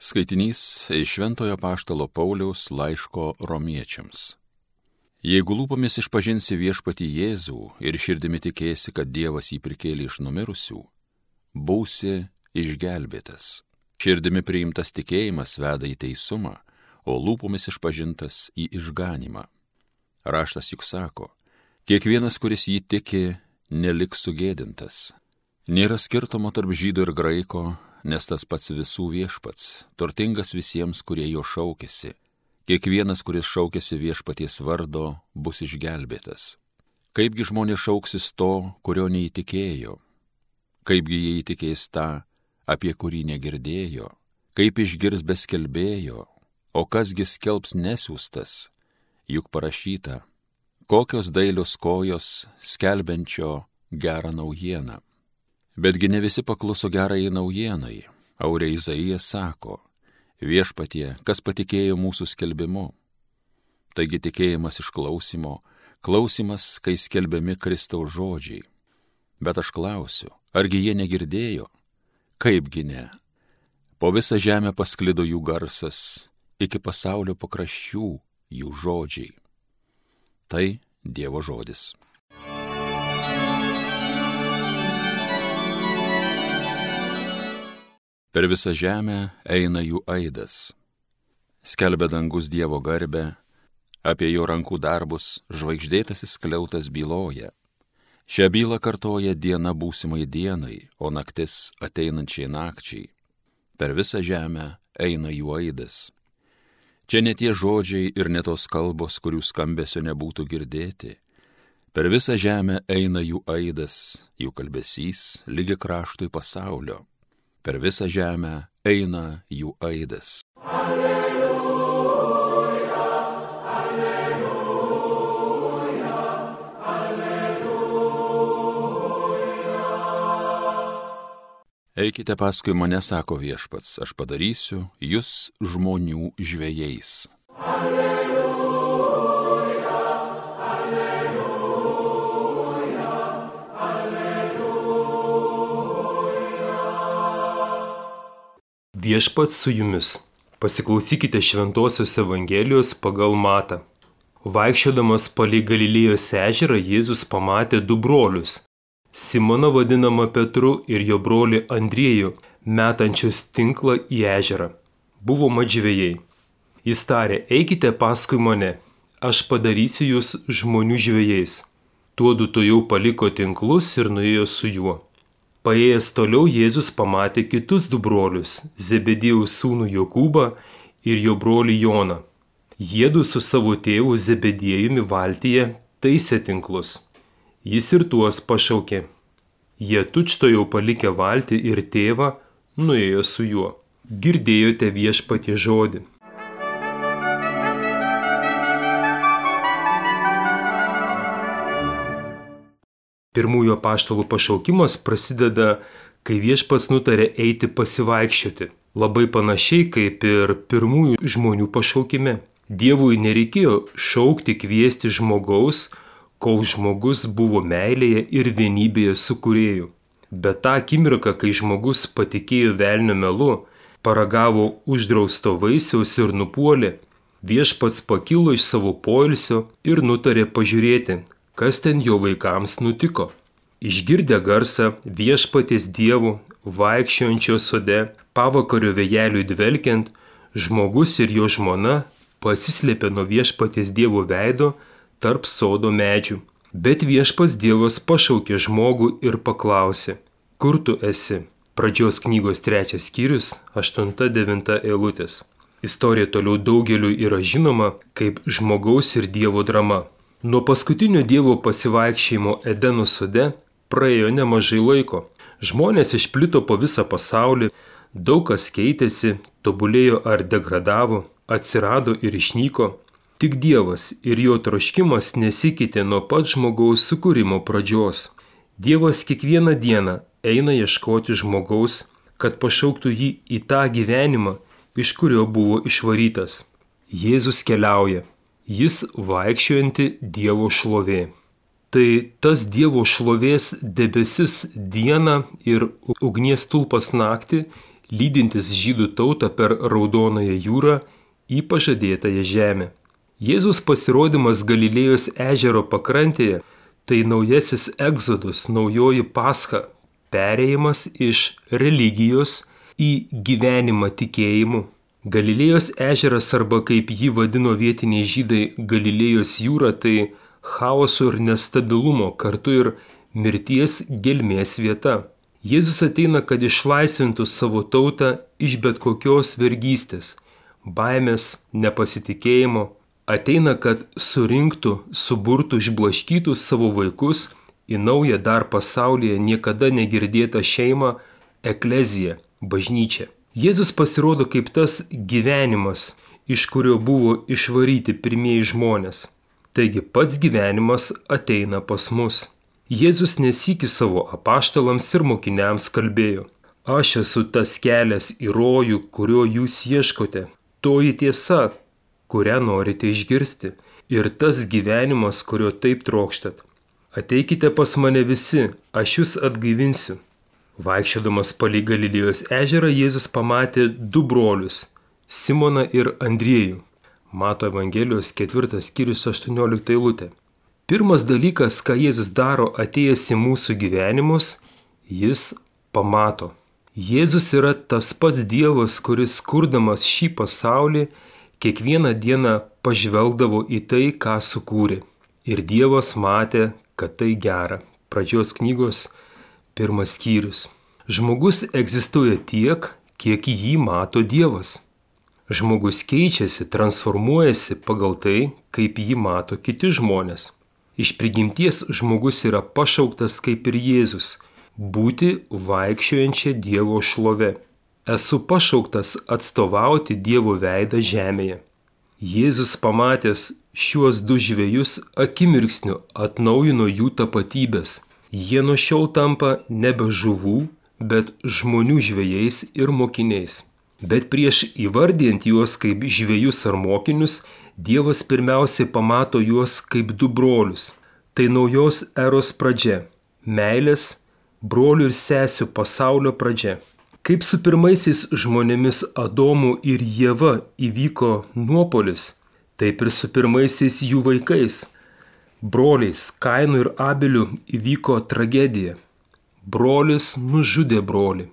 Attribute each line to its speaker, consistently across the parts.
Speaker 1: Skaitinys iš Šventojo Paštalo Pauliaus laiško romiečiams. Jeigu lūpomis išpažinsi viešpati Jėzų ir širdimi tikėsi, kad Dievas jį prikėlė iš numirusių, būsi išgelbėtas. Širdimi priimtas tikėjimas veda į teisumą, o lūpomis išpažintas į išganimą. Raštas juk sako, kiekvienas, kuris jį tiki, neliks sugėdintas. Nėra skirtumo tarp žydų ir graiko, nes tas pats visų viešpats, turtingas visiems, kurie jo šaukėsi. Kiekvienas, kuris šaukėsi viešpaties vardo, bus išgelbėtas. Kaipgi žmonės šauksis to, kurio neįtikėjo? Kaipgi jie įtikės tą, apie kurį negirdėjo? Kaip išgirs beskelbėjo? O kasgi skelbs nesiūstas? Juk parašyta, kokios dailios kojos skelbiančio gerą naujieną. Betgi ne visi pakluso gerai naujienai. Aurė Izaijas sako, viešpatie, kas patikėjo mūsų skelbimu. Taigi tikėjimas iš klausimo, klausimas, kai skelbiami Kristaus žodžiai. Bet aš klausiu, argi jie negirdėjo? Kaipgi ne? Po visą žemę pasklido jų garsas, iki pasaulio pakraščių jų žodžiai. Tai Dievo žodis. Per visą žemę eina jų aidas. Skelbia dangus Dievo garbę, apie jo rankų darbus žvaigždėtasis kliautas byloja. Šią bylą kartoja diena būsimai dienai, o naktis ateinančiai nakčiai. Per visą žemę eina jų aidas. Čia ne tie žodžiai ir ne tos kalbos, kurių skambesio nebūtų girdėti. Per visą žemę eina jų aidas, jų kalbesys, lygi kraštui pasaulio per visą žemę eina jų aidas. Alleluja, alleluja, alleluja. Eikite paskui mane, sako viešpats, aš padarysiu jūs žmonių žvėjais. Alleluja.
Speaker 2: Viešpats su jumis. Pasiklausykite Šventojios Evangelijos pagal Matą. Vaikščiodamas palei Galilėjos ežerą Jėzus pamatė du brolius - Simoną vadinamą Petru ir jo brolį Andriejų, metančius tinklą į ežerą. Buvo madžvėjai. Jis tarė, eikite paskui mane, aš padarysiu jūs žmonių žvėjais. Tuodu to jau paliko tinklus ir nuėjo su juo. Paėjęs toliau Jėzus pamatė kitus du brolius - Zebedėjaus sūnų Jokūbą ir jo brolį Joną. Jėdu su savo tėvu Zebedėjumi valtyje taisė tinklus. Jis ir tuos pašaukė. Jie tučto jau palikę valtį ir tėvą nuėjo su juo. Girdėjote viešpatį žodį. Pirmųjų apaštalų pašaukimas prasideda, kai viešpats nutarė eiti pasivaikščioti. Labai panašiai kaip ir pirmųjų žmonių pašaukime. Dievui nereikėjo šaukti kviesti žmogaus, kol žmogus buvo meilėje ir vienybėje su kurėju. Bet tą akimirką, kai žmogus patikėjo velnio melu, paragavo uždrausto vaisiaus ir nupuolė, viešpats pakilo iš savo poilsio ir nutarė pažiūrėti, kas ten jo vaikams nutiko. Išgirdę garsą viešpaties dievų vaikščiojančio sode, pavakario vėjeliui dvelkiant, žmogus ir jo žmona pasislėpė nuo viešpaties dievo veido tarp sodo medžių. Bet viešpas dievas pašaukė žmogų ir paklausė, kur tu esi? Pradžios knygos trečias skyrius, 8-9 eilutės. Istorija toliau daugeliu yra žinoma kaip žmogaus ir dievo drama. Nuo paskutinio Dievo pasivaikščiojimo Edeno sode praėjo nemažai laiko. Žmonės išplito po visą pasaulį, daug kas keitėsi, tobulėjo ar degradavo, atsirado ir išnyko. Tik Dievas ir jo troškimas nesikeitė nuo pat žmogaus sukūrimo pradžios. Dievas kiekvieną dieną eina ieškoti žmogaus, kad pašauktų jį į tą gyvenimą, iš kurio buvo išvarytas. Jėzus keliauja jis vaikščiojanti Dievo šlovė. Tai tas Dievo šlovės debesis dieną ir ugnies tulpas naktį lydintis žydų tautą per Raudonąją jūrą į pažadėtąją žemę. Jėzus pasirodymas Galilėjos ežero pakrantėje - tai naujasis egzodus, naujoji pascha, perėjimas iš religijos į gyvenimą tikėjimu. Galilėjos ežeras arba kaip jį vadino vietiniai žydai Galilėjos jūra tai chaoso ir nestabilumo kartu ir mirties gelmės vieta. Jėzus ateina, kad išlaisvintų savo tautą iš bet kokios vergystės, baimės, nepasitikėjimo. Ateina, kad surinktų, suburtų, išblaškytų savo vaikus į naują dar pasaulyje niekada negirdėtą šeimą - ekleziją, bažnyčią. Jėzus pasirodo kaip tas gyvenimas, iš kurio buvo išvaryti pirmieji žmonės. Taigi pats gyvenimas ateina pas mus. Jėzus nesikį savo apaštalams ir mokiniams kalbėjo. Aš esu tas kelias į rojų, kurio jūs ieškote. Toji tiesa, kurią norite išgirsti. Ir tas gyvenimas, kurio taip trokštat. Ateikite pas mane visi, aš jūs atgaivinsiu. Vaikščiodamas palei Galilėjos ežerą Jėzus pamatė du brolius - Simoną ir Andriejų. Mato Evangelijos ketvirtas skyrius 18 eilutė. Pirmas dalykas, ką Jėzus daro atėjęs į mūsų gyvenimus, jis pamato. Jėzus yra tas pats Dievas, kuris kurdamas šį pasaulį kiekvieną dieną pažvelgdavo į tai, ką sukūrė. Ir Dievas matė, kad tai gera. Pradžios knygos pirmas skyrius. Žmogus egzistuoja tiek, kiek jį mato Dievas. Žmogus keičiasi, transformuojasi pagal tai, kaip jį mato kiti žmonės. Iš prigimties žmogus yra pašauktas kaip ir Jėzus - būti vaikščiojančia Dievo šlove. Esu pašauktas atstovauti Dievo veidą žemėje. Jėzus pamatęs šiuos du žvėjus akimirksniu atnaujino jų tapatybės. Jie nuo šiol tampa nebe žuvų, bet žmonių žvėjais ir mokiniais. Bet prieš įvardijant juos kaip žvėjus ar mokinius, Dievas pirmiausiai pamato juos kaip du brolius. Tai naujos eros pradžia - meilės, brolių ir sesių pasaulio pradžia. Kaip su pirmaisiais žmonėmis Adomu ir Jėva įvyko nuopolis, taip ir su pirmaisiais jų vaikais. Broliais Kainu ir Abeliu įvyko tragedija. Brolis nužudė brolį.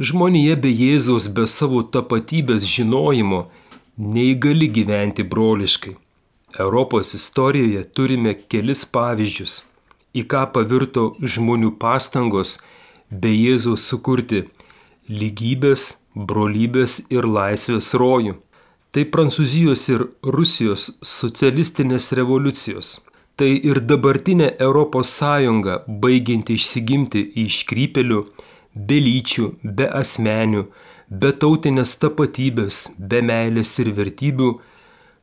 Speaker 2: Žmonija be Jėzaus, be savo tapatybės žinojimo neįgali gyventi broliškai. Europos istorijoje turime kelis pavyzdžius, į ką pavirto žmonių pastangos be Jėzaus sukurti lygybės, brolybės ir laisvės rojų. Tai Prancūzijos ir Rusijos socialistinės revoliucijos. Tai ir dabartinė Europos Sąjunga, baigianti išsigimti į iškrypelių, be lyčių, be asmenių, be tautinės tapatybės, be meilės ir vertybių,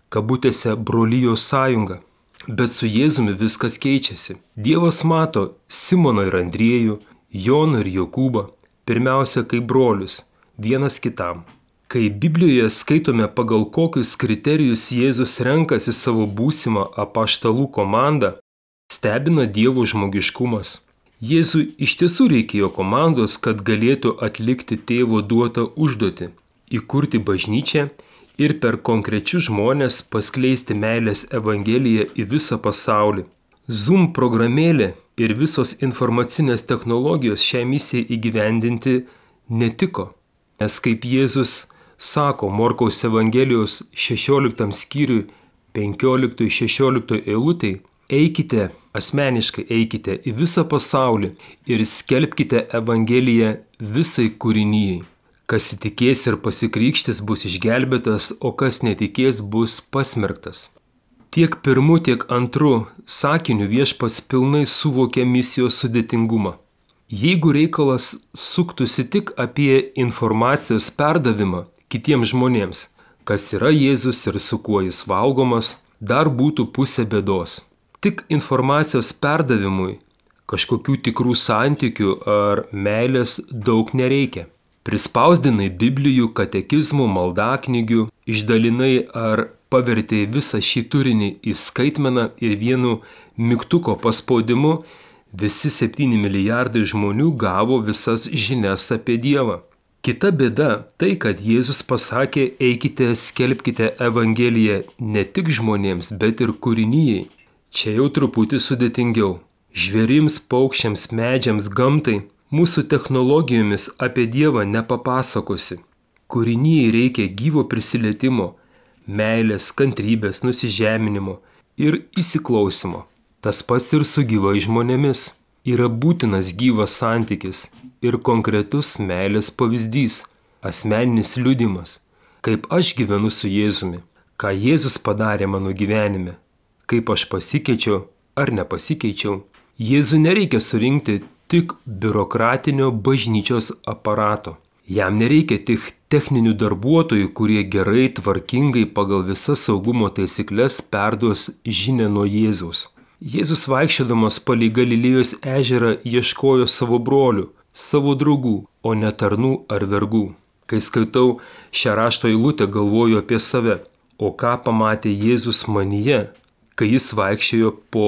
Speaker 2: kabutėse brolyjos sąjunga. Bet su Jėzumi viskas keičiasi. Dievas mato Simoną ir Andriejų, Joną ir Jokūbą, pirmiausia kaip brolius, vienas kitam. Kai Biblijoje skaitome pagal kokius kriterijus Jėzus renkasi savo būsimą apaštalų komandą, stebina Dievo žmogiškumas. Jėzui iš tiesų reikėjo komandos, kad galėtų atlikti tėvo duotą užduotį - įkurti bažnyčią ir per konkrečius žmonės paskleisti meilės evangeliją į visą pasaulį. Zoom programėlė ir visos informacinės technologijos šią misiją įgyvendinti netiko, nes kaip Jėzus sako Morkaus Evangelijos 16 skyriui 15-16 eilutėj, Eikite, asmeniškai eikite į visą pasaulį ir skelbkite Evangeliją visai kūrinyjei. Kas įtikės ir pasikrikštis bus išgelbėtas, o kas netikės bus pasmerktas. Tiek pirmu, tiek antru sakiniu viešpas pilnai suvokė misijos sudėtingumą. Jeigu reikalas suktųsi tik apie informacijos perdavimą kitiems žmonėms, kas yra Jėzus ir su kuo jis valgomas, dar būtų pusė bėdos tik informacijos perdavimui kažkokių tikrų santykių ar meilės daug nereikia. Prispausdinai Biblijų, katekizmų, maldaknygių, išdalinai ar pavertėjai visą šį turinį į skaitmeną ir vienu mygtuko paspaudimu visi 7 milijardai žmonių gavo visas žinias apie Dievą. Kita bėda tai, kad Jėzus pasakė, eikite, skelbkite Evangeliją ne tik žmonėms, bet ir kūrinyjei. Čia jau truputį sudėtingiau. Žvėrims, paukščiams, medžiams, gamtai mūsų technologijomis apie Dievą nepapasakosi. Kūrinyjei reikia gyvo prisilietimo, meilės, kantrybės, nusižeminimo ir įsiklausimo. Tas pats ir su gyvai žmonėmis. Yra būtinas gyvas santykis ir konkretus meilės pavyzdys, asmeninis liudimas, kaip aš gyvenu su Jėzumi, ką Jėzus padarė mano gyvenime, kaip aš pasikeičiau ar nepasikeičiau. Jėzų nereikia surinkti tik biurokratinio bažnyčios aparato. Jam nereikia tik techninių darbuotojų, kurie gerai, tvarkingai pagal visas saugumo taisyklės perduos žinę nuo Jėzaus. Jėzus vaikščiodamas palei Galilėjos ežerą ieškojo savo brolių, savo draugų, o ne tarnų ar vergų. Kai skaitau šią rašto eilutę, galvoju apie save, o ką pamatė Jėzus manyje, kai jis vaikščiojo po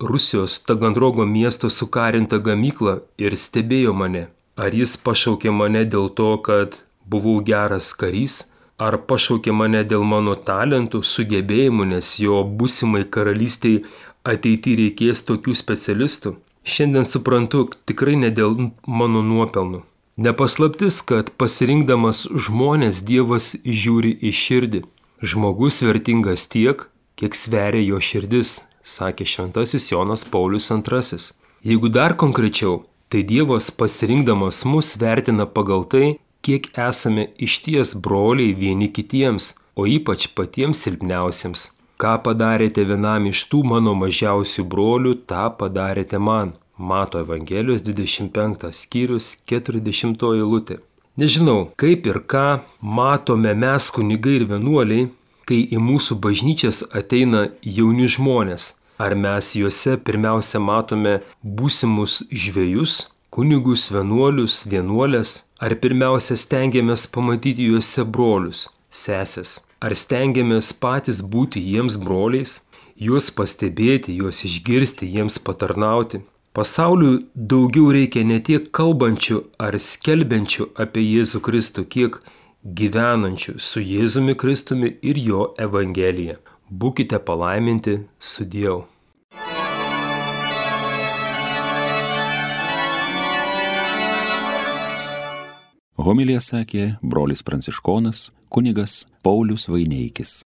Speaker 2: Rusijos Tagandrogo miesto sukarintą gamyklą ir stebėjo mane. Ar jis pašaukė mane dėl to, kad buvau geras karys, ar pašaukė mane dėl mano talentų, sugebėjimų, nes jo būsimai karalystiai ateity reikės tokių specialistų. Šiandien suprantu tikrai ne dėl mano nuopelnų. Nepaslaptis, kad pasirinkdamas žmonės Dievas žiūri į širdį. Žmogus vertingas tiek, kiek sveria jo širdis, sakė šventasis Jonas Paulius II. Jeigu dar konkrečiau, tai Dievas pasirinkdamas mus vertina pagal tai, kiek esame išties broliai vieni kitiems, o ypač patiems silpniausiems. Ką padarėte vienam iš tų mano mažiausių brolių, tą padarėte man. Mato Evangelijos 25 skyrius 40 eilutė. Nežinau, kaip ir ką matome mes kunigai ir vienuoliai, kai į mūsų bažnyčias ateina jauni žmonės, Ar mes juose pirmiausia matome būsimus žvėjus, kunigus, vienuolius, vienuolės, ar pirmiausia stengiamės pamatyti juose brolius, sesės, ar stengiamės patys būti jiems broliais, juos pastebėti, juos išgirsti, jiems patarnauti. Pasauliui daugiau reikia ne tiek kalbančių ar skelbiančių apie Jėzų Kristų, kiek gyvenančių su Jėzumi Kristumi ir jo Evangelija. Būkite palaiminti su Dievu.
Speaker 1: Homilija sakė brolis pranciškonas kunigas Paulius Vaineikis.